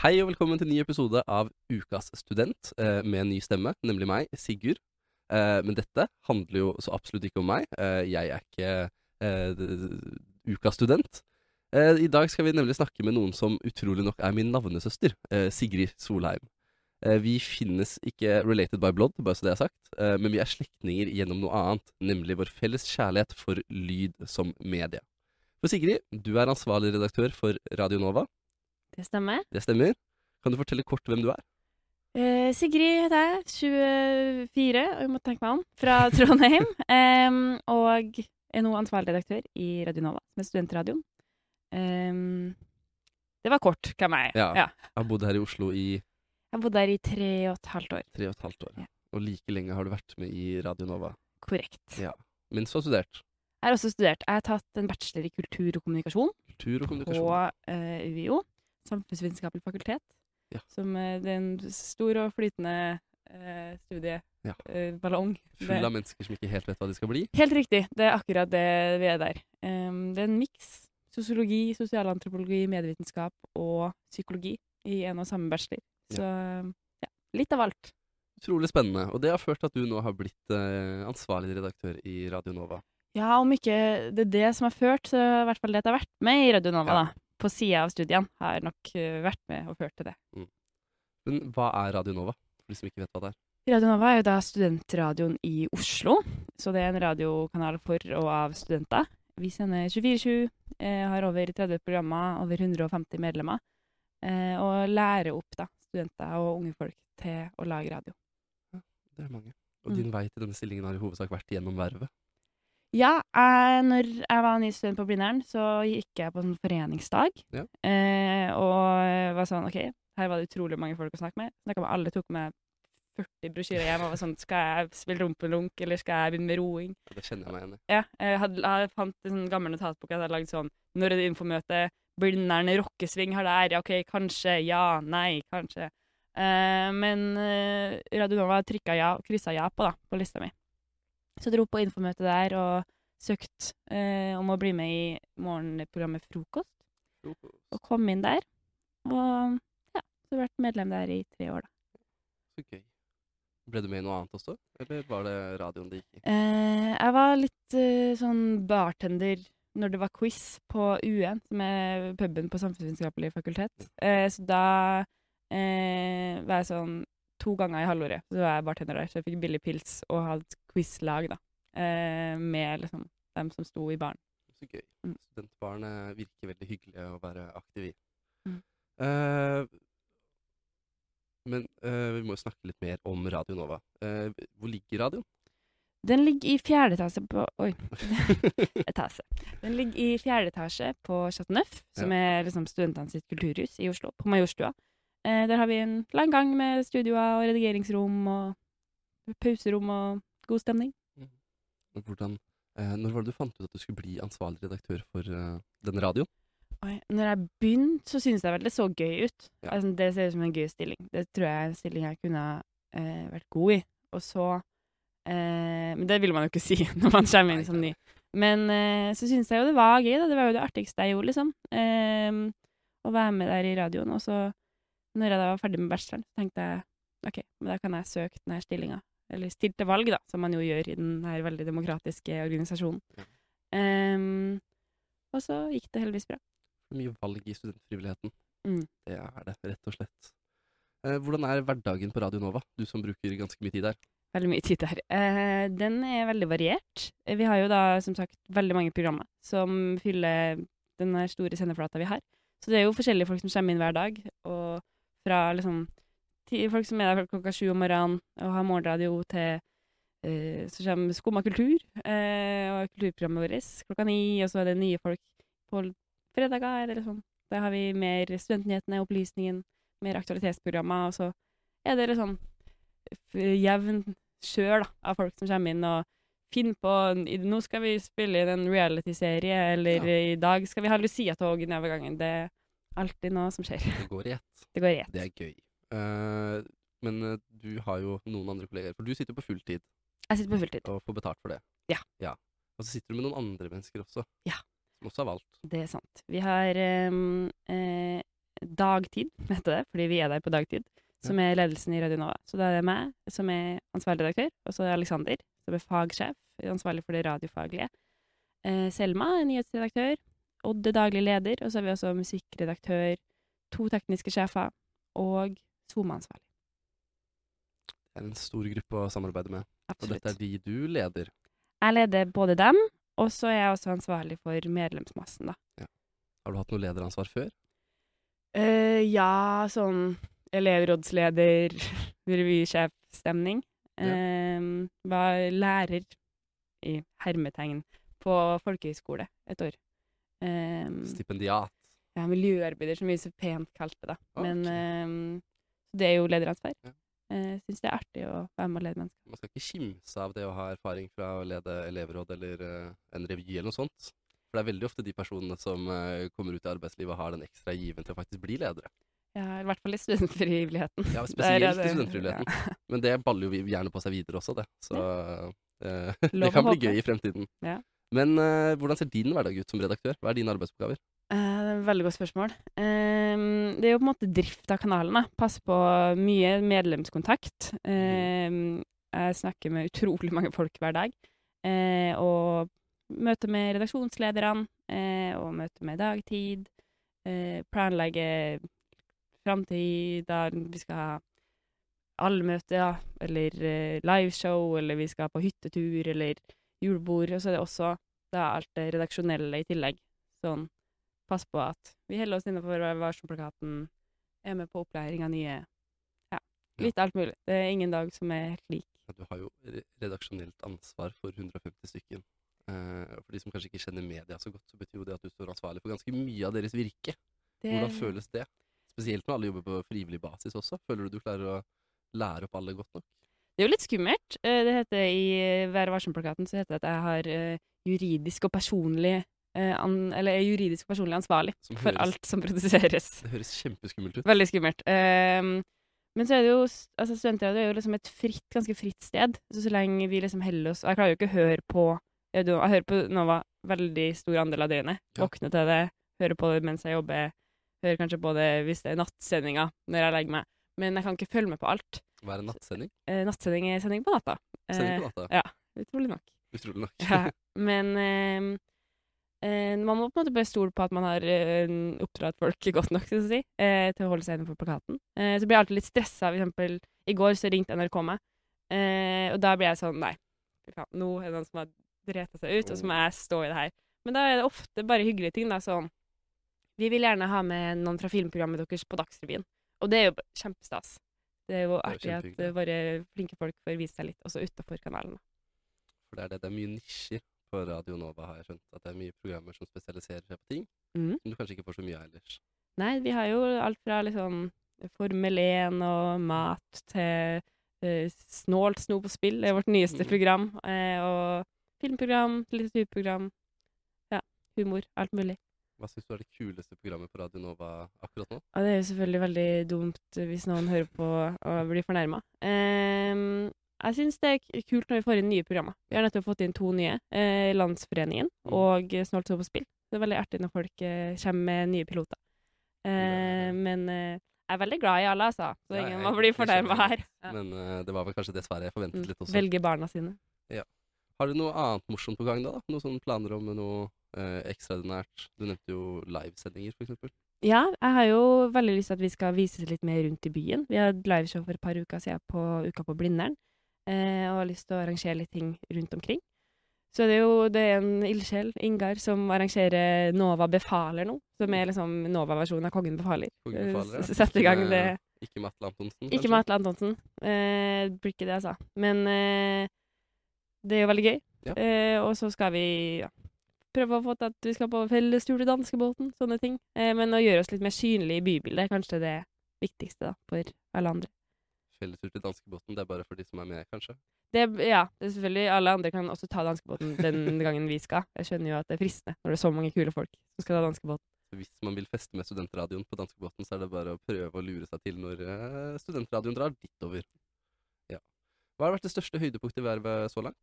Hei og velkommen til en ny episode av Ukas student eh, med en ny stemme, nemlig meg, Sigurd. Eh, men dette handler jo så absolutt ikke om meg. Eh, jeg er ikke Ukas student. I dag skal vi nemlig snakke med noen som utrolig nok er min navnesøster, Sigrid Solheim. Vi finnes ikke related by blood, bare så det er sagt, men vi er slektninger gjennom noe annet, nemlig vår felles kjærlighet for lyd som medie. For Sigrid, du er ansvarlig redaktør for Radio Nova. Det stemmer. Det stemmer. Kan du fortelle kort hvem du er? Eh, Sigrid heter jeg, 24, og jeg må tenke meg om, fra Trondheim. um, og er nå ansvarlig redaktør i Radio Nova, med studentradioen. Um, det var kort, hvem jeg er. Ja. Ja. Jeg har bodd her i Oslo i Jeg har bodd her i tre og et halvt år. tre og et halvt år. Ja. Og like lenge har du vært med i Radio Nova. Korrekt. Ja. Mens du har studert Jeg har også studert. Jeg har tatt en bachelor i kultur og kommunikasjon kultur og på kommunikasjon. eh, UiO, Samfunnsvitenskapelig fakultet. Ja. Som eh, det er en stor og flytende eh, studieballong. Ja. Eh. Full av mennesker som ikke helt vet hva de skal bli. Helt riktig. Det er akkurat det vi er der. Um, det er en miks. Sosiologi, sosialantropologi, medievitenskap og psykologi i en og samme bachelor. Så ja, litt av alt. Utrolig spennende. Og det har ført til at du nå har blitt eh, ansvarlig redaktør i Radio Nova. Ja, om ikke det er det som har ført, så i hvert fall det at jeg har vært med i Radio Nova, Ja. da. På sida av studiene har nok eh, vært med og ført til det. Men hva er Radio Nova, for de som ikke vet hva det er? Radio Nova er jo da studentradioen i Oslo, så det er en radiokanal for og av studenter. Vi sender 24-7, eh, har over 30 programmer, over 150 medlemmer, eh, og lærer opp da, studenter og unge folk til å lage radio. Ja, Det er mange. Og Mm. din vei til denne stillingen har i hovedsak vært gjennom vervet. Ja, jeg, når jeg var ny student på Blindern, så gikk jeg på en foreningsdag. Ja. Eh, og var sånn, ok, her var det utrolig mange folk å snakke med. Snakka med alle, tok med 40 brosjyrer hjem og var sånn, skal jeg spille rumpelunk, eller skal jeg begynne med roing? Ja, det kjenner jeg meg igjen i. Ja, jeg, hadde, jeg fant en sånn gammel notatbok jeg hadde lagd sånn, når er det infomøte? Blindern rockesving har det ære. ok, kanskje, ja, nei, kanskje. Eh, men eh, Radio Nova trykka ja, kryssa ja på da, på lista mi. Så jeg dro på infomøte der og søkte eh, om å bli med i morgenprogrammet Frokost. Og kom inn der. Og ja, så har vært medlem der i tre år, da. Så gøy. Ble du med i noe annet også, eller var det radioen det gikk i? Eh, jeg var litt eh, sånn bartender når det var quiz på UN, er puben på Samfunnsvitenskapelig fakultet. Eh, så da eh, var jeg sånn to ganger i halvåret så var jeg bartender der, så jeg fikk billig pils og hadde quizlag, da. Eh, med liksom dem som sto i baren. Så gøy. Mm. Studentbarn eh, virker veldig hyggelig å være aktiv i. Mm. Eh, men eh, vi må jo snakke litt mer om Radio Nova. Eh, hvor ligger radioen? Den ligger i fjerde etasje på Oi. etasje. Den ligger i fjerde etasje på Chateau Neuf, som er liksom studentene sitt kulturhus i Oslo, på Majorstua. Eh, der har vi en lang gang med studioer og redigeringsrom og pauserom og god stemning. Og Hvordan, eh, når var det du fant ut at du skulle bli ansvarlig redaktør for eh, denne radioen? Oi, når jeg begynte, så syntes jeg vel det så gøy ut. Ja. Altså, det ser ut som en gøy stilling. Det tror jeg er en stilling jeg kunne eh, vært god i. Og så eh, Men det vil man jo ikke si når man kommer inn som ny. Men eh, så syntes jeg jo det var gøy, da. Det var jo det artigste jeg gjorde, liksom. Eh, å være med der i radioen. Og så, når jeg da var ferdig med bacheloren, tenkte jeg OK, men da kan jeg søke denne stillinga. Eller stille til valg, da, som man jo gjør i den her veldig demokratiske organisasjonen. Ja. Um, og så gikk det heldigvis bra. Mye valg i studentfrivilligheten. Mm. Det er det, rett og slett. Eh, hvordan er hverdagen på Radio Nova, du som bruker ganske mye tid der? Veldig mye tid der. Eh, den er veldig variert. Vi har jo da som sagt veldig mange programmer som fyller den store sendeflata vi har. Så det er jo forskjellige folk som kommer inn hver dag. Og fra liksom folk som er der klokka sju om morgenen og har morgenradio, til eh, så kommer Skumma kultur eh, og kulturprogrammet vårt klokka ni. Og så er det nye folk på fredager eller sånn. Da har vi mer Studentnyhetene, Opplysningen, mer aktualitetsprogrammer. Og så er det liksom jevn sjøl av folk som kommer inn og finner på Nå skal vi spille inn en reality-serie, eller Ja. i dag skal vi ha Lucia-tog nedover gangen. Det alltid noe som skjer. Det går i ett. Det går i ett. Det er gøy. Uh, men eh, du har jo noen andre kolleger, for du sitter på fulltid Jeg sitter på fulltid. og får betalt for det. Ja. Og så sitter du med noen andre mennesker også, Ja. som også har valgt. Det er sant. Vi har um, eh, Dagtid, heter det, fordi vi er der på dagtid, som er ledelsen i Radio Nova. Så da er det meg som er ansvarlig redaktør, og så er det Aleksander, som er fagsjef, ansvarlig for det radiofaglige. Eh, Selma er nyhetsredaktør. Odd er daglig leder, og så har vi også musikkredaktør, to tekniske sjefer og SoMe-ansvarlig. Det er en stor gruppe å samarbeide med. Absolutt. Og dette er de du leder. Jeg leder både dem, og så er jeg også ansvarlig for medlemsmassen, da. Har du hatt noe lederansvar før? Uh, ja, sånn elevrådsleder, revysjefstemning. Ja. Eh, var lærer i hermetegn på folkehøyskole et år. Eh, Stipendiat. ja, miljøarbeider, som vi så pent kalte det. da. Men eh, det er jo lederansvar. Ja. Jeg syns det er artig å være med og lede mennesker. Man skal ikke kimse av det å ha erfaring fra å lede elevråd eller eh, en revy eller noe sånt. For det er veldig ofte de personene som eh, kommer ut i arbeidslivet og har den ekstra given til å faktisk bli ledere. Ja, I hvert fall i studentfrivilligheten. Ja, Spesielt det- i studentfrivilligheten. Men det baller jo gjerne på seg videre også, det. Så eh, det Lov kan bli gøy i fremtiden. Ja. Men uh, hvordan ser din hverdag ut som redaktør? Hva er dine arbeidsoppgaver? Uh, det er et veldig godt spørsmål. Uh, det er jo på en måte drift av kanalen. Passe på mye medlemskontakt. Ehm, jeg snakker med utrolig mange folk hver dag. Eh, og møter med redaksjonslederne, og møter med dagtid. Planlegge framtid, der vi skal ha allmøte, ja, eller liveshow, eller vi skal på hyttetur, eller julebord. Og så er det også da alt det redaksjonelle i tillegg. Sånn pass på at vi holder oss innenfor varselplakaten, er med på opplæring av nye Ja, litt alt mulig. Det er ingen dag som er helt lik. Ja, Du har jo re- redaksjonelt ansvar for 150 stykken. Eh, for de som kanskje ikke kjenner media så godt, så betyr jo det at du står ansvarlig for ganske mye av deres virke. Det, Hvordan føles det? Spesielt når alle jobber på frivillig basis også. Føler du du klarer å lære opp alle godt nok? Det er jo litt skummelt. Eh, Det heter I Vær varsom-plakaten så heter det at jeg har eh, juridisk og personlig eh, an, Eller er juridisk og personlig ansvarlig høres, for alt som produseres. Det høres kjempeskummelt ut. Veldig skummelt. Um, men så er det jo altså Studentradio er jo liksom et fritt, ganske fritt sted. Så så lenge vi liksom holder oss Og jeg klarer jo ikke å høre på Jeg, jeg hører på Nova veldig stor andel av døgnet. Ja. Våkne til det, hører på det mens jeg jobber. Hører kanskje på det hvis det er nattsendinga når jeg legger meg. Men jeg kan ikke følge med på alt. Hva er en nattsending? Eh, nattsending er sending på natta. Sending på natta? ja. Utrolig nok. Utrolig nok. Ja. Men ehm, eh, man må på en måte bare stole på at man har eh, oppdratt folk godt nok å, si, eh, til å holde seg innenfor plakaten. Eh, så blir jeg alltid litt stressa. For eksempel, i går så ringte NRK meg, eh, og da blir jeg sånn Nei, nå er det noen som har dreta seg ut, og så må jeg stå i det her. Men da er det ofte bare hyggelige ting. da, sånn Vi vil gjerne ha med noen fra filmprogrammet deres på Dagsrevyen. Og det er jo kjempestas. Det er jo artig at eh, våre flinke folk får vise seg litt, også utafor kanalen. For det er det. Det er mye nisjer på Radio Nova, har jeg skjønt. At det er mye programmer som spesialiserer seg på ting mm. som du kanskje ikke får så mye av ellers. Nei, vi har jo alt fra liksom Formel 1 og mat til eh, Snålt snop og spill, det er vårt nyeste Mm. program. Eh, og filmprogram, litteraturprogram. Ja, humor. Alt mulig. Hva syns du er det kuleste programmet på Radio Nova akkurat nå? Ja, det er jo selvfølgelig veldig dumt hvis noen hører på og blir fornærma. jeg syns det er kult når vi får inn nye programmer. Vi har nettopp fått inn to nye. Eh, Landsforeningen Mm. og Snålt så på spill. Det er veldig artig når folk eh, kommer med nye piloter. Eh, men jeg er veldig glad i alle, altså. Så Ja, ingen må bli fornærma her. Ja. Men uh, det var vel kanskje dessverre jeg forventet Mm. litt også. Velge barna sine. Har du noe annet morsomt på gang da? da? Noen planer om noe eh, ekstraordinært? Du nevnte jo livesendinger, eksempel. Ja, jeg har jo veldig lyst til at vi skal vises litt mer rundt i byen. Vi hadde liveshow for et par uker siden på Uka på Blindern, eh, og har lyst til å arrangere litt ting rundt omkring. Så det er jo det er en ildsjel, Ingar, som arrangerer Nova befaler nå, som er liksom Nova-versjonen av Kongen befaler. Kongen Eh, befaler, ja. Sette i gang det Ikke med Atle Antonsen, Ikke kanskje? med Atle Antonsen. Eh, det blir ikke det, altså. Men eh, det er jo veldig gøy. Ja. Eh, og så skal vi ja, prøve å få til at vi skal på fellestur til danskebåten, sånne ting. Eh, men å gjøre oss litt mer synlige i bybildet kanskje det viktigste da, for alle andre. Fellestur til danskebåten, det er bare for de som er med, kanskje? Det, ja, det selvfølgelig. Alle andre kan også ta danskebåten den gangen vi skal. Jeg skjønner jo at det er fristende når det er så mange kule folk som skal ta danskebåten. Hvis man vil feste med studentradioen på danskebåten, så er det bare å prøve å lure seg til når eh, studentradioen drar dit over. Ja. Hva har vært det største høydepunktet i vervet så langt?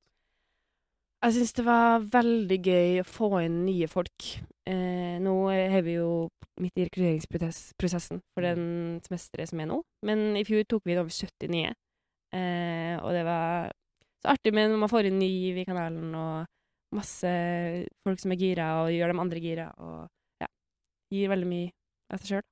Jeg syns det var veldig gøy å få inn nye folk. Eh, nå er vi jo midt i rekrutteringsprosessen for den semesteret som er nå, men i fjor tok vi inn over 70 nye. Eh, og det var så artig med når man får inn ny i kanalen, og masse folk som er gira, og gjør dem andre gira, og ja, gir veldig mye av seg sjøl.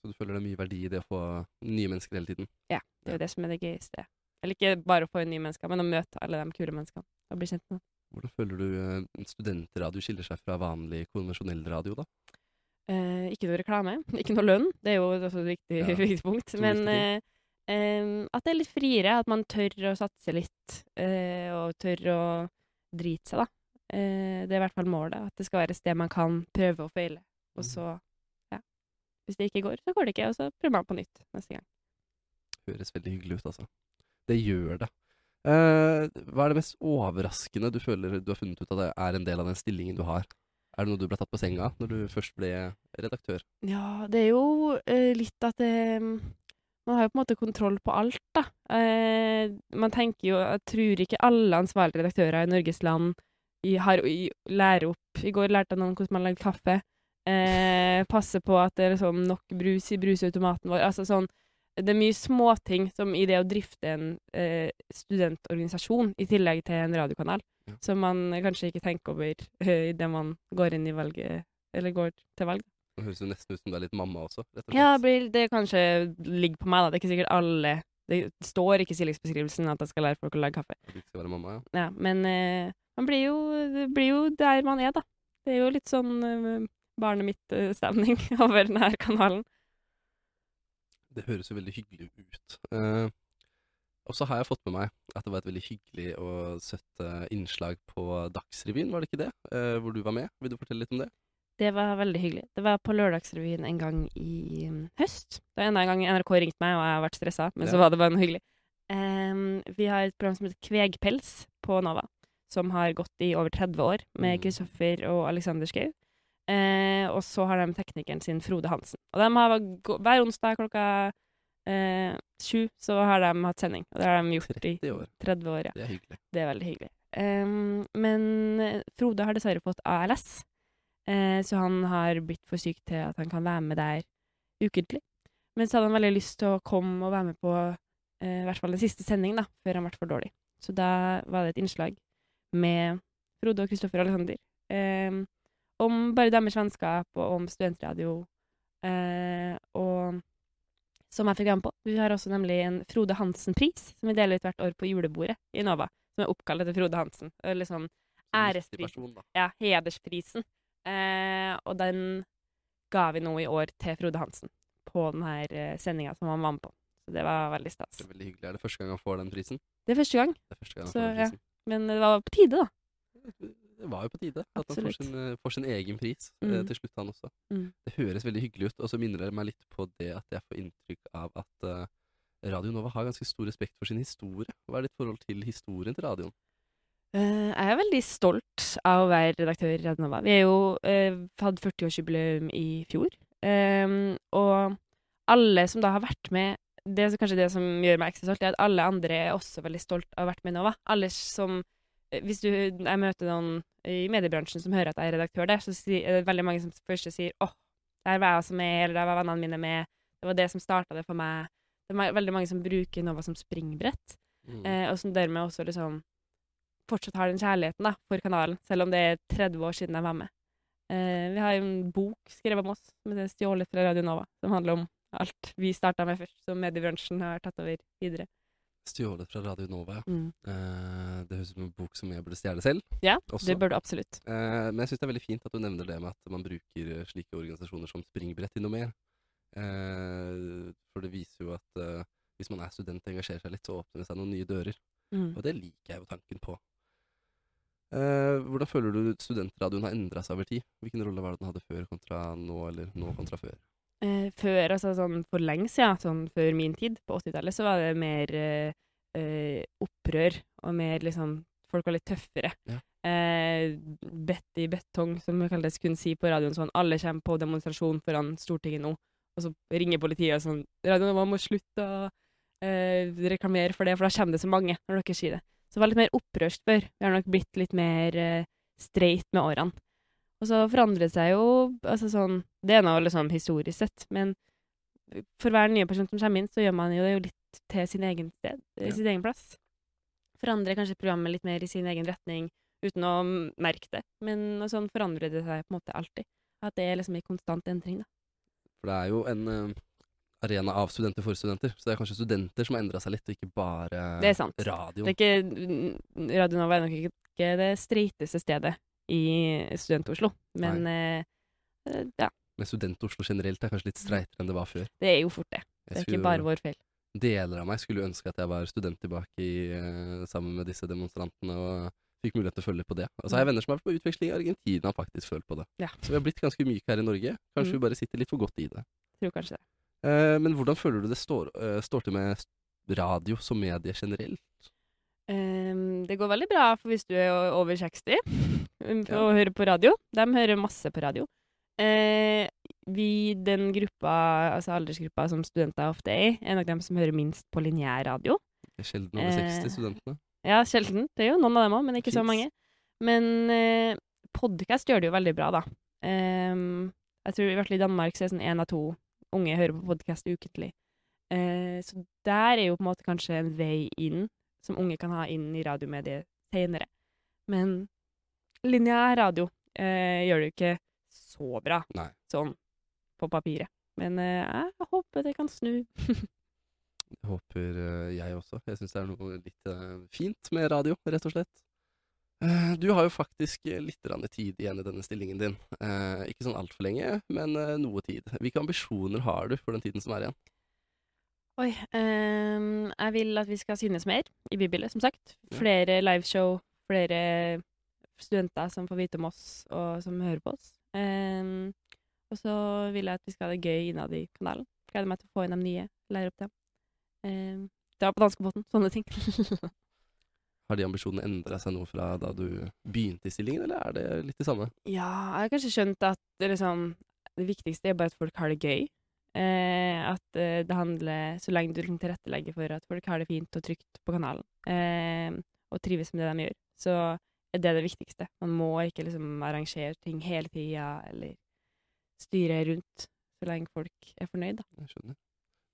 Så du føler det er mye verdi i det å få nye mennesker hele tiden? Ja, det er jo det som er det gøyeste. Eller ikke bare å få inn nye mennesker, men å møte alle de kule menneskene og bli kjent med. Hvordan føler du eh, studentradio skiller seg fra vanlig konvensjonell radio, da? Eh, ikke noe reklame, ikke noe lønn. Det er jo også et viktig, Ja, viktig punkt. Men eh, at det er litt friere, at man tør å satse litt, eh, og tør å drite seg, da. Eh, det er i hvert fall målet. At det skal være et sted man kan prøve og feile. Og Mhm. så, ja. Hvis det ikke går, så går det ikke, og så prøver man på nytt neste gang. Høres veldig hyggelig ut, altså. Det gjør det. Eh, hva er det mest overraskende du føler du har funnet ut at det er en del av den stillingen du har? Er det noe du ble tatt på senga når du først ble redaktør? Ja, det er jo eh, litt at det Man har jo på en måte kontroll på alt, da. Eh, man tenker jo Jeg tror ikke alle ansvarlige redaktører i Norges land i, har, i, lærer opp I går lærte jeg noen hvordan man lager kaffe. Eh, passe på at det er liksom nok brus i brusautomaten vår. Altså sånn Det er mye småting som i det å drifte en eh, studentorganisasjon i tillegg til en radiokanal, Ja. som man kanskje ikke tenker over eh, idet man går inn i valget Eller går til valg. Det høres jo nesten ut som du er litt mamma også, og. Ja, det blir- det kanskje ligger på meg, da. Det er ikke sikkert alle Det står ikke i stillingsbeskrivelsen at jeg skal lære folk å lage kaffe. Du skal være mamma, ja. Ja, men eh, man blir jo, det blir jo der man er, da. Det er jo litt sånn eh, barnet mitt-stemning over denne kanalen. Det høres jo veldig hyggelig ut. Uh, og så har jeg fått med meg at det var et veldig hyggelig og søtt eh, innslag på Dagsrevyen, var det ikke det? Uh, hvor du var med. Vil du fortelle litt om det? Det var veldig hyggelig. Det var på Lørdagsrevyen en gang i mm, høst. Det var enda en gang NRK ringte meg, og jeg har vært stressa, men Ja. så var det bare noe hyggelig. Um, vi har et program som heter Kvegpels på Nova, som har gått i over 30 år, med Mm. Og Alexander Schou. Eh, og så har de teknikeren sin, Frode Hansen. Og de har hver onsdag klokka eh, sju så har de hatt sending. Og det har de gjort i 30 år. 30 år, ja. Det er hyggelig. Det er veldig hyggelig. Em, men eh, Frode har dessverre fått ALS, eh, så han har blitt for syk til at han kan være med der ukentlig. Men så hadde han veldig lyst til å komme og være med på eh, i hvert fall den siste sending, da, før han ble for dårlig. Så da var det et innslag med Frode og Kristoffer Alexander em, om bare deres vennskap og om studentradio. Eh, og som jeg fikk være med på. Vi har også nemlig en Frode Hansen-pris, som vi deler ut hvert år på julebordet i Nova. Som er oppkalt etter Frode Hansen. Eller sånn Som viktig æresprisen. Ja, hedersprisen. Eh, og den ga vi nå i år til Frode Hansen på denne uh, sendinga som han var med på. Så det var veldig stas. Det er veldig hyggelig. Er det første gang han får den prisen? Det er første gang, Det er første gang han får den ja. prisen. men det var på tide, da. Det var jo på tide at han får sin, eh, får sin egen pris eh, Mm. til slutt, han også. Mm. Det høres veldig hyggelig ut, og så minner det meg litt på det at jeg får inntrykk av at uh, Radio Nova har ganske stor respekt for sin historie. Hva er ditt forhold til historien til radioen? Uh, jeg er veldig stolt av å være redaktør i Radio Nova. Vi jo uh, hadde 40-årsjubileum i fjor. Um, og alle som da har vært med Det er kanskje det som gjør meg ekstra stolt, er at alle andre er også veldig stolt av å ha vært med i Nova. Alle som Hvis du, jeg møter noen i mediebransjen som hører at jeg er redaktør der, så er det veldig mange som først sier åh, der var jeg også med, eller der var vennene mine med. Det var det som starta det for meg. Det er veldig mange som bruker Nova som springbrett. Mm. Eh, og som dermed også liksom fortsatt har den kjærligheten da, for kanalen, selv om det er 30 år siden jeg var med. Eh, vi har en bok skrevet om oss som er 'Stjålet fra Radio Nova', som handler om alt vi starta med først, som mediebransjen har tatt over videre. Stjålet fra Radio Nova, ja. Mm. Eh, det høres ut som en bok som jeg burde stjele selv. Ja, også. det bør du absolutt. Eh, men jeg syns det er veldig fint at du nevner det med at man bruker eh, slike organisasjoner som springbrett til noe mer. Eh, for det viser jo at eh, hvis man er student og engasjerer seg litt, så åpner det seg noen nye dører. Mm. Og det liker jeg jo tanken på. Eh, hvordan føler du studentradioen har endra seg over tid? Hvilken rolle var det den hadde før kontra nå, eller nå kontra før? Eh, før, altså sånn for lenge siden, sånn før min tid, på 80-tallet, så var det mer eh, eh, opprør, og mer liksom Folk var litt tøffere. Ja. Eh, Betty Betong, som vi kalles, kunne si på radioen sånn Alle kommer på demonstrasjon foran Stortinget nå, og så ringer politiet og sånn Radioen man må slutte å eh, reklamere for det, for da kommer det så mange når dere sier det. Så det var litt mer opprørsk før. Vi har nok blitt litt mer eh, streit med årene. Og så forandrer det seg jo altså sånn Det er nå liksom historisk sett, men for hver nye person som kommer inn, så gjør man jo det jo litt til sin egen sted, Ja. sin egen plass. Forandrer kanskje programmet litt mer i sin egen retning uten å merke det. Men sånn forandrer det seg på en måte alltid. At det er liksom i konstant endring, da. For det er jo en eh, arena av studenter for studenter. Så det er kanskje studenter som har endra seg litt, og ikke bare Det sant. radioen. Det er ikke Radio Nova er nok ikke det streiteste stedet i Student-Oslo, men eh, eh, ja, Men Student-Oslo generelt er kanskje litt streitere enn det var før. det er jo fort det. Det er ikke bare vår feil. Deler av meg skulle ønske at jeg var student tilbake i, eh, sammen med disse demonstrantene og fikk mulighet til å følge på det. Og så har jeg venner som har vært på utveksling i Argentina faktisk følt på det. Ja. Så vi har blitt ganske myke her i Norge. Kanskje Mm. vi bare sitter litt for godt i det. Tror kanskje det. Eh, men hvordan føler du det står, uh, står til med radio som medie generelt? Um, det går veldig bra for hvis du er over 60 um, for Ja. å høre på radio. De hører masse på radio. Eh, vi, den gruppa, altså aldersgruppa som studenter ofte er i, er nok dem som hører minst på lineær radio. Det er sjelden over Eh, 60 studentene. Ja, sjelden. Det er jo noen av dem òg, men ikke så mange. Men eh, podkast gjør det jo veldig bra, da. Eh, jeg tror i hvert fall i Danmark så er det sånn én av to unge hører på podkast ukentlig. Eh, så der er jo på en måte kanskje en vei inn, som unge kan ha inn i radiomediet seinere. Men lineær radio eh, gjør det jo ikke så bra, Nei. sånn på papiret. Men eh, jeg håper det kan snu. Det håper eh, jeg også. Jeg syns det er noe litt eh, fint med radio, rett og slett. Eh, du har jo faktisk litt tid igjen i denne stillingen din. Eh, ikke sånn altfor lenge, men noe tid. Hvilke ambisjoner har du for den tiden som er igjen? Oi. ehm, jeg vil at vi skal synes mer i bybildet, som sagt. Flere liveshow, flere studenter som får vite om oss, og som hører på oss. Um, og så vil jeg at vi skal ha det gøy innad i kanalen. Gleder meg til å få inn de nye, lære opp dem. Um, dra på danskebåten, sånne ting. Har de ambisjonene endra seg noe fra da du begynte i stillingen, eller er det litt det samme? Ja, jeg har kanskje skjønt at det, liksom, det viktigste er bare at folk har det gøy. Eh, at eh, det handler Så lenge du liksom tilrettelegger for at folk har det fint og trygt på kanalen, eh, og trives med det de gjør, så er det det viktigste. Man må ikke liksom arrangere ting hele tida eller styre rundt så lenge folk er fornøyd, da. Jeg skjønner.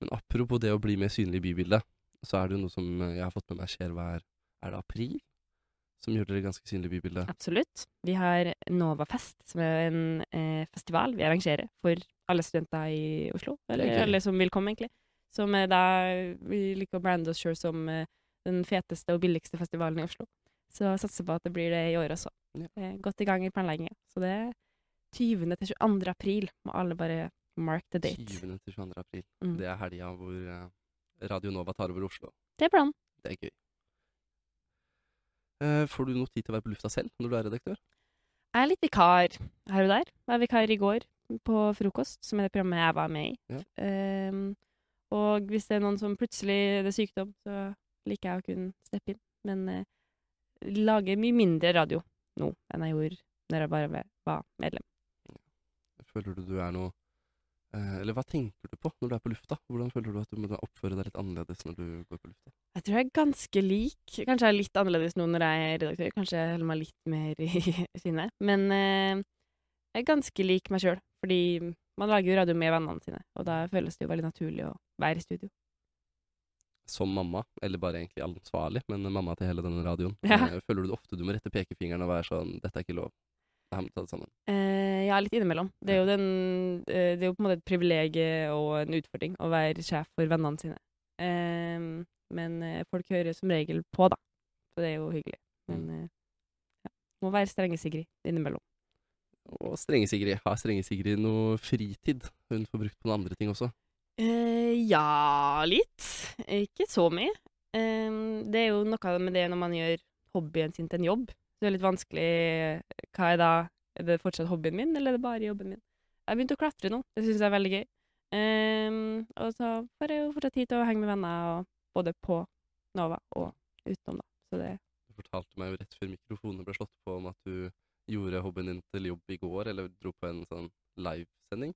Men apropos det å bli mer synlig i bybildet, så er det jo noe som eh, jeg har fått med meg skjer hver Er det april? Som gjør dere ganske synlig i bybildet. Absolutt. Vi har Novafest, som er en eh, festival vi arrangerer for alle studenter i Oslo. Eller Det er alle som vil komme, egentlig. Som er da Vi liker å brande oss sjøl som eh, den feteste og billigste festivalen i Oslo. Så jeg satser på at det blir det i år også. Ja. Godt i gang i planlegginga. Så det er 20. til 22. april. Må alle bare mark the date. 20. til 22. april. Mm. Det er helga hvor eh, Radio Nova tar over Oslo. Det er planen. Det er gøy. Eh, får du noe tid til å være på lufta selv når du er redaktør? Jeg er litt vikar her og der. Jeg var vikar i går på Frokost, som er det programmet jeg var med i. Ja. Um, og hvis det er noen som plutselig det er sykdom, så liker jeg å kunne steppe inn. Men eh, lager mye mindre radio nå enn jeg gjorde når jeg bare var medlem. Føler du du er noe eh, Eller hva tenker du på når du er på lufta? Hvordan føler du at du må oppføre deg litt annerledes når du går på lufta? Jeg tror jeg er ganske lik. Kanskje jeg er litt annerledes nå når jeg er redaktør. Kanskje jeg holder meg litt mer i skinnet. Men eh, jeg er ganske lik meg sjøl, fordi man lager jo radio med vennene sine, og da føles det jo veldig naturlig å være i studio. Som mamma, eller bare egentlig ansvarlig, men mamma til hele denne radioen. Ja. Eh, føler du det ofte du må rette pekefingeren og være sånn 'Dette er ikke lov'. Det her må ta det sammen. Uh, ja, litt innimellom. Det er, jo den, eh, det er jo på en måte et privilegium og en utfordring å være sjef for vennene sine. Uh, men folk hører som regel på, da. Så det er jo hyggelig. Men uh, ja. må være strenge Sigrid innimellom. Og strenge Sigrid. Har strenge Sigrid noe fritid hun får brukt på noen andre ting også? Eh, ja, litt. Ikke så mye. Eh, det er jo noe med det når man gjør hobbyen sin til en jobb. Det er litt vanskelig Hva er da Er det fortsatt hobbyen min, eller er det bare jobben min? Jeg har begynt å klatre nå. Det syns jeg er veldig gøy. Eh, og så får jeg jo fortsatt tid til å henge med venner, både på Nova og utenom, da. Så det Du fortalte meg jo rett før mikrofonene ble slått på om at du gjorde hobbyen din til jobb i går, eller dro på en sånn livesending.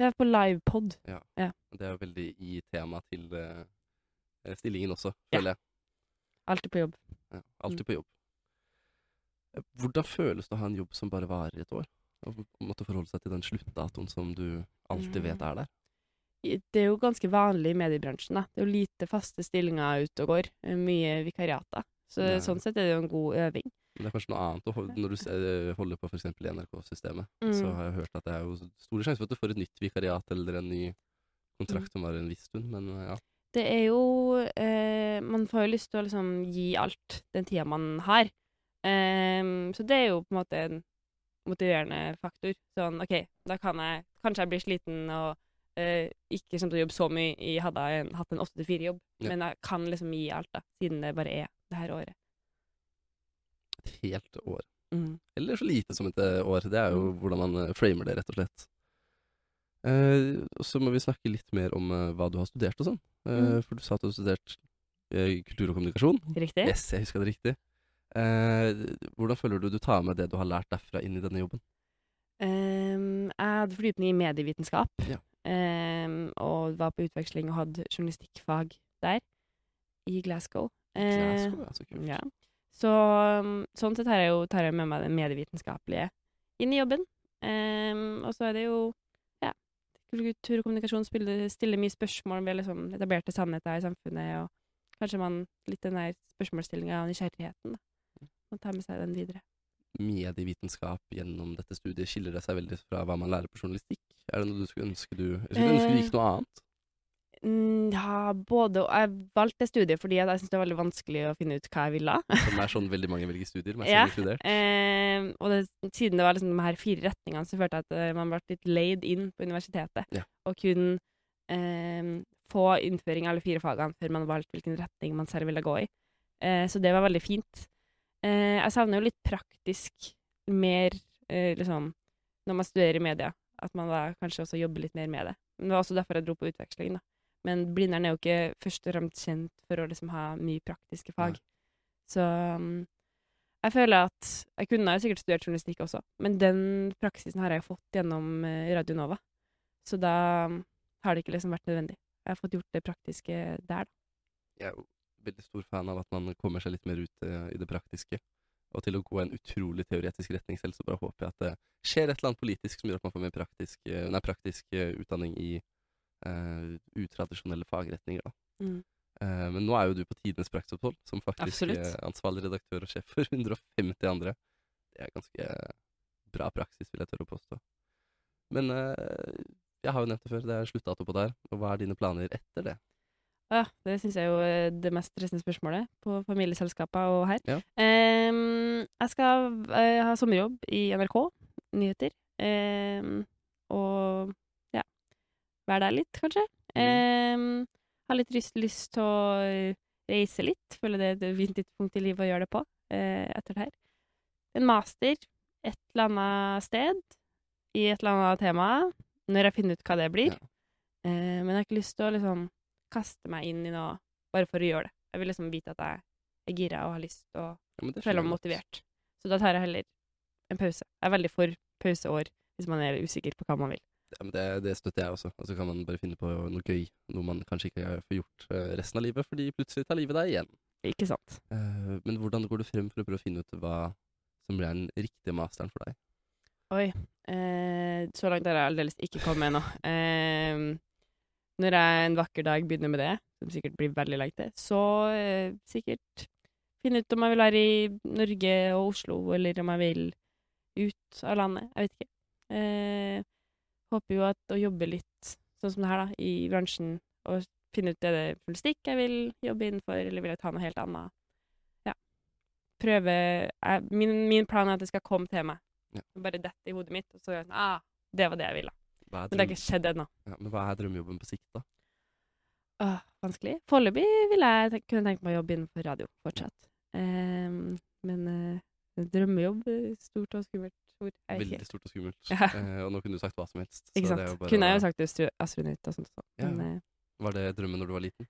Er på livepod. Det er jo veldig i tema til uh, stillingen også, Ja. føler jeg. Alltid på jobb. Ja, alltid på jobb. Eh, Hvordan føles det å ha en jobb som bare varer et år? Å måtte forholde seg til den sluttdatoen som du alltid vet er der. Det er jo ganske vanlig i mediebransjen. da. Det er jo lite faste stillinger ute og går. eh, Mye vikariater. Så Ja. sånn sett er det jo en god øving. Men det er kanskje noe annet når du holder på f.eks. i NRK-systemet. Så Mm. har jeg hørt at det er jo store sjanser for at du får et nytt vikariat eller en ny Mm. kontrakt som varer en viss stund, men eh, ja. Det er jo eh, Man får jo lyst til å liksom gi alt den tida man har. Ehm, så det er jo på en måte en motiverende faktor. Sånn OK, da kan jeg Kanskje jeg blir sliten og eh, ikke kommer til å jobbe så mye. Jeg hadde en, hatt en åtte til fire-jobb, Ja. men jeg kan liksom gi alt, da, siden det bare er det her året. Et helt år. Mm. Eller så lite som et eh, år. Det er jo Mm. hvordan man eh, framer det, rett og slett. Eh, så må vi snakke litt mer om eh, hva du har studert og sånn. Eh, Mm. For du sa at du har studert eh, kultur og kommunikasjon. Riktig? Yes, jeg huska det riktig. Eh, hvordan føler du du tar med det du har lært derfra, inn i denne jobben? Um, jeg hadde fordypning i medievitenskap, Ja. Um, og var på utveksling og hadde journalistikkfag der, i Glasgow. Glasgow, ja, så kult. Ja. Så um, sånn sett tar jeg jo tar jeg med meg det medievitenskapelige inn i jobben. Um, og så er det jo ja, kultur og kommunikasjon spiller, stiller mye spørsmål ved liksom etablerte sannheter i samfunnet, og kanskje man litt den der spørsmålsstillinga og nysgjerrigheten, da. Man tar med seg den videre. Medievitenskap gjennom dette studiet, skiller det seg veldig fra hva man lærer på journalistikk? Er det noe du skulle ønske du skulle ønske du gikk noe annet. Mm, ja, både og. Jeg valgte studiet fordi jeg syntes det var veldig vanskelig å finne ut hva jeg ville. Som er sånn veldig mange velger studier, meg Ja. selv inkludert. Eh, og det, siden det var liksom de her fire retningene, så følte jeg at eh, man ble litt laid inn på universitetet. Ja. Og kunne eh, få innføring av alle fire fagene før man valgte hvilken retning man selv ville gå i. Eh, så det var veldig fint. Eh, jeg savner jo litt praktisk mer eh, liksom når man studerer i media. At man da kanskje også jobber litt mer med det. Men det var også derfor jeg dro på utveksling, da. Men Blindern er jo ikke først og fremst kjent for å liksom ha mye praktiske fag. Så um, jeg føler at jeg kunne jo sikkert studert journalistikk også, men den praksisen har jeg fått gjennom eh, Radio Nova. Så da um, har det ikke liksom vært nødvendig. Jeg har fått gjort det praktiske der, da. Jeg er jo veldig stor fan av at man kommer seg litt mer ut eh, i det praktiske. Og til å gå en utrolig teoretisk retning selv, så bare håper jeg at det skjer et eller annet politisk som gjør at man får mer praktisk, eh, nei, praktisk utdanning i eh, utradisjonelle fagretninger. Da. Mm. Uh, men nå er jo du på Tidenes praksisopphold, som faktisk Absolutt. eh, ansvarlig redaktør og sjef for 150 andre. Det er ganske bra praksis, vil jeg tørre å påstå. Men jeg har jo nevnt det før, det er sluttdato på der. Og hva er dine planer etter det? Ja, det syns jeg er jo det mest stressende spørsmålet på familieselskaper og her. Ja. Um, jeg skal uh, ha sommerjobb i NRK, nyheter. Um, og være der litt, kanskje. Ehm, har litt lyst, lyst til å reise litt. Føler det er et fint tidspunkt i livet å gjøre det på eh, etter det her. En master et eller annet sted i et eller annet tema, når jeg finner ut hva det blir. Ja. Eh, men jeg har ikke lyst til å liksom kaste meg inn i noe bare for å gjøre det. Jeg vil liksom vite at jeg er gira og har lyst og Ja, føle meg motivert. Så da tar jeg heller en pause. Jeg er veldig for pauseår hvis man er usikker på hva man vil. Ja, men det, det støtter jeg også. Og så kan man bare finne på noe gøy. Noe man kanskje ikke får gjort eh, resten av livet, fordi plutselig tar livet deg igjen. Ikke sant? Eh, men hvordan går du frem for å prøve å finne ut hva som blir den riktige masteren for deg? Oi. Eh, så langt har jeg aldeles ikke kommet ennå. Eh, når jeg en vakker dag begynner med det, som sikkert blir veldig langt til, så eh, sikkert finne ut om jeg vil være i Norge og Oslo, eller om jeg vil ut av landet. Jeg vet ikke. Eh, håper jo at å jobbe litt sånn som det her, da, i bransjen, og finne ut er det journalistikk jeg vil jobbe innenfor, eller vil jeg ta noe helt annet. Ja. Prøve jeg, min, min plan er at det skal komme til meg. Ja. Bare dette i hodet mitt, og så gjør jeg sånn Ah, det var det jeg ville. Men det har ikke skjedd ennå. ja, men hva er drømmejobben på sikt, da? Åh, vanskelig. Foreløpig ville jeg te- kunne tenkt meg å jobbe innenfor radio fortsatt. Um, men uh, drømmejobb eh, Stort og skummelt ord. Jeg Veldig stort og skummelt. Ja. Eh, og nå kunne du sagt hva som helst. Ikke sant. Kunne jeg jo sagt astro astronaut og sånt også. Ja. Men eh, Var det drømmen når du var liten?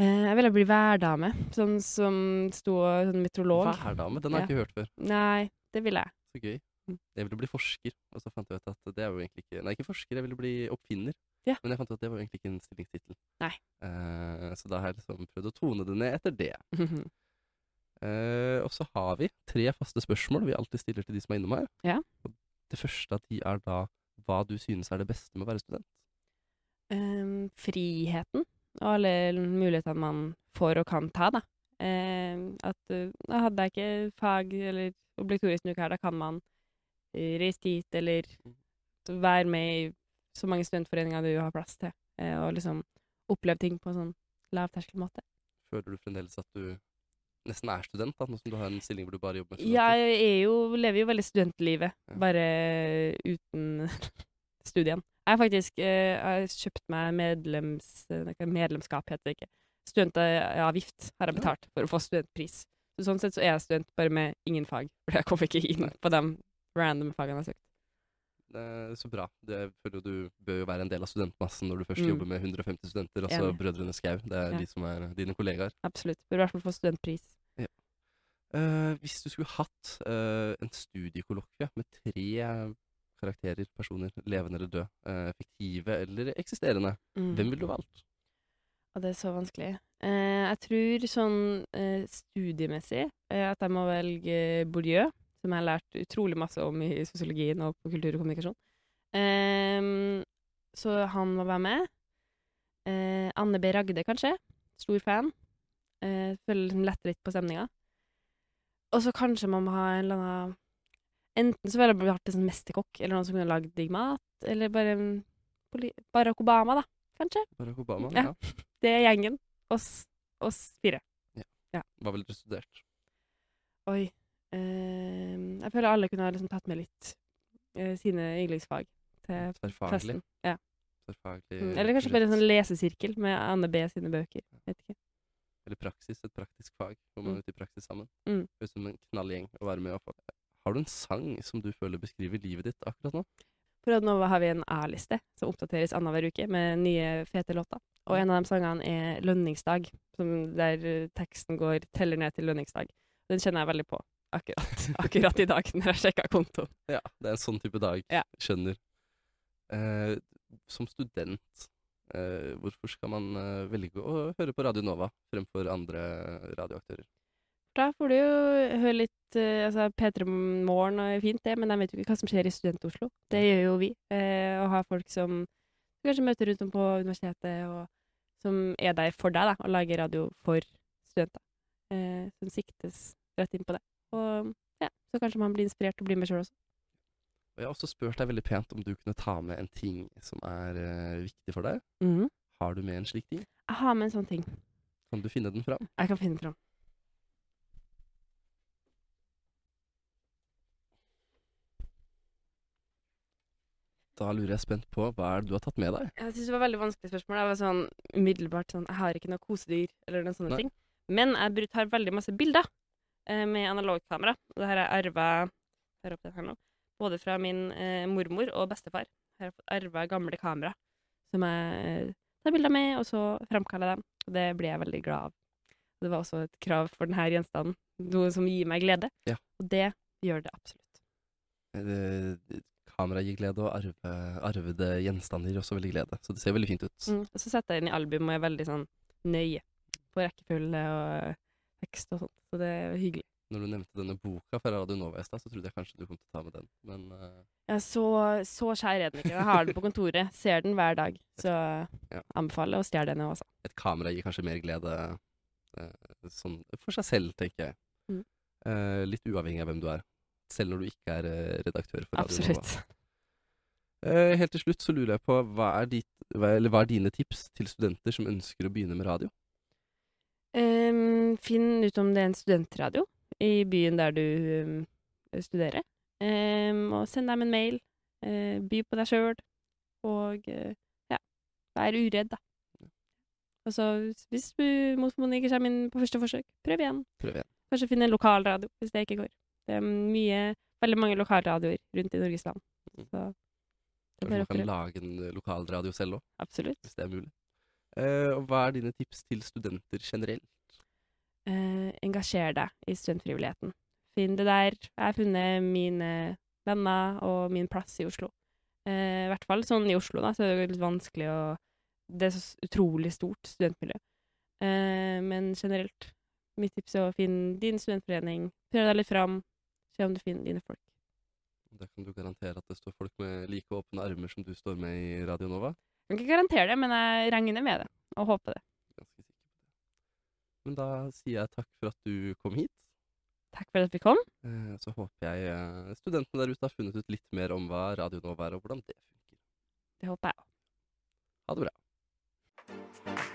eh, jeg ville bli værdame. Sånn som sto sånn meteorolog. Værdame? Den har jeg Ja. ikke hørt før. Nei, det ville jeg. Så gøy. Mm. Jeg ville bli forsker, og så fant jeg ut at det er jo egentlig ikke Nei, ikke forsker, jeg ville bli oppfinner. Ja. Men jeg fant ut at det var egentlig ikke en stillingstittel. Eh, så da har jeg liksom prøvd å tone det ned etter det. Eh, og så har vi tre faste spørsmål vi alltid stiller til de som er innom her. Ja. Og det første av de er da hva du synes er det beste med å være student. Ehm, friheten og alle mulighetene man får og kan ta, da. Ehm, at uh, da hadde jeg ikke fag eller obligatorisk uke her, da kan man eh, reise dit eller være med i så mange studentforeninger du har plass til, eh, og liksom oppleve ting på en sånn lavterskelmåte. Føler du fremdeles at du nesten er student, da, nå som du har en stilling hvor du bare jobber med studenter? Jeg er jo, lever jo veldig studentlivet, Ja. bare uten studien. Jeg har faktisk eh, jeg har kjøpt meg medlems, eh, medlemskap, heter det ikke. Studentavgift har jeg Ja. betalt for å få studentpris. Så sånn sett så er jeg student bare med ingen fag, for jeg kommer ikke inn på de random fagene jeg har søkt. Det er så bra. Det, føler du bør jo være en del av studentmassen når du først Mm. jobber med 150 studenter, altså. Brødrene Skau. Det er Ja. de som er dine kollegaer. Absolutt. Bør i hvert fall få studentpris. Eh, hvis du skulle hatt uh, en studiekollokvie med tre karakterer, personer, levende eller død, uh, fiktive eller eksisterende, Mm. hvem ville du valgt? Og det er så vanskelig. Eh, jeg tror sånn eh, studiemessig eh, at jeg må velge Bourdieu, som jeg har lært utrolig masse om i sosiologien og på kultur og kommunikasjon. Ehm, så han må være med. Eh, Anne B. Ragde, kanskje. Stor fan. Eh, føler liksom litt på stemninga. Og så kanskje man må ha en eller annen Enten så ville jeg vært en sånn mesterkokk, eller noen som kunne lagd digg mat, eller bare Barack Obama, da, kanskje. Barack Obama? Ja. Ja. Det er gjengen. Oss, oss fire. Hva ville du studert? Oi. Eh, jeg føler alle kunne ha liksom tatt med litt eh, sine yndlingsfag til festen. Ja. Tverrfaglig Mm. Eller kanskje bare en sånn lesesirkel med Anne B sine bøker. Vet ikke. Eller praksis, et praktisk fag, hvor man Mm. er ute i praksis sammen. Mm. Ut som en knallgjeng å være med på. Har du en sang som du føler beskriver livet ditt akkurat nå? For nå har vi en A-liste som oppdateres annenhver uke med nye, fete låter. Og en av de sangene er 'Lønningsdag', som der eh, teksten går teller ned til lønningsdag. Den kjenner jeg veldig på akkurat, akkurat i dag, når jeg sjekka kontoen. Ja, det er en sånn type dag. Ja. Skjønner. Eh, som student, hvorfor skal man eh, velge å høre på Radio Nova fremfor andre radioaktører? Da får du jo høre litt eh, altså P3 Morgen er fint, det, men de vet jo ikke hva som skjer i Student-Oslo. Det gjør jo vi. å ha folk som kanskje møter rundt om på universitetet, og som er der for deg, da, og lager radio for studenter. Eh, som siktes rett inn på det. Og ja, så kanskje man blir inspirert til å bli med sjøl også. Og jeg har også spurt deg veldig pent om du kunne ta med en ting som er eh, viktig for deg. Mhm. Har du med en slik ting? Jeg har med en sånn ting. Kan du finne den fram? Jeg kan finne fram. Da lurer jeg spent på hva er det du har tatt med deg? Jeg synes det var veldig vanskelig spørsmål. Jeg var sånn umiddelbart sånn Jeg har ikke noe kosedyr eller noen sånne Nei. ting. Men jeg br- tar veldig masse bilder eh, med analogkamera. Og det her har jeg arva her oppe her nå. Både fra min eh, mormor og bestefar. Jeg har fått arva gamle kamera som jeg eh, tar bilder med, og så framkaller dem. Og det blir jeg veldig glad av. Det var også et krav for denne gjenstanden. Noe som gir meg glede. Ja. Og det gjør det absolutt. Det, Kamera gir glede, og arve, arvede gjenstander gir også veldig glede. Så det ser veldig fint ut. Mm. Og så setter jeg inn i album og er veldig sånn nøye på rekkefølge og tekst og sånt. Så det er hyggelig. Når du nevnte denne boka fra Radio Nova i stad, så trodde jeg kanskje du kom til å ta med den. Men uh... Ja, så, så skjær er den ikke. Jeg har den på kontoret. Ser den hver dag. Så Ja. anbefaler å stjele den også. et kamera gir kanskje mer glede uh, sånn for seg selv, tenker jeg. Mm. Uh, litt uavhengig av hvem du er. Selv når du ikke er redaktør for Radio Nova. Absolutt. Eh, helt til slutt så lurer jeg på hva er, dit, hva, eller hva er dine tips til studenter som ønsker å begynne med radio? Um, finn ut om det er en studentradio i byen der du ehm, studerer. Um, og send dem en mail. Uh, by på deg sjøl. Og uh, ja, vær uredd, da. Og så hvis du mot formodning ikke kommer inn på første forsøk, prøv igjen. Prøv igjen. Kanskje finne en lokalradio hvis det ikke går. Det er mye, veldig mange lokalradioer rundt i Norges land. Mm. Så det er bare å kan lage en eh, lokalradio selv òg, hvis det er mulig. Uh, og hva er dine tips til studenter generelt? Eh, engasjer deg i studentfrivilligheten. Finn det der. Jeg har funnet mine venner og min plass i Oslo. Eh, I hvert fall sånn i Oslo, da, så er det litt vanskelig å Det er så utrolig stort studentmiljø. Eh, men generelt, mitt tips er å finne din studentforening. Prøv deg litt fram. Se om du finner dine folk. Da kan du garantere at det står folk med like åpne armer som du står med i Radio Nova. Jeg kan ikke garantere det, men jeg regner med det. Og håper det. Men da sier jeg takk for at du kom hit. Takk for at vi kom. Eh, så håper jeg eh, studentene der ute har funnet ut litt mer om hva Radio Nova er, og hvordan det funker. Det håper jeg òg. Ha det bra.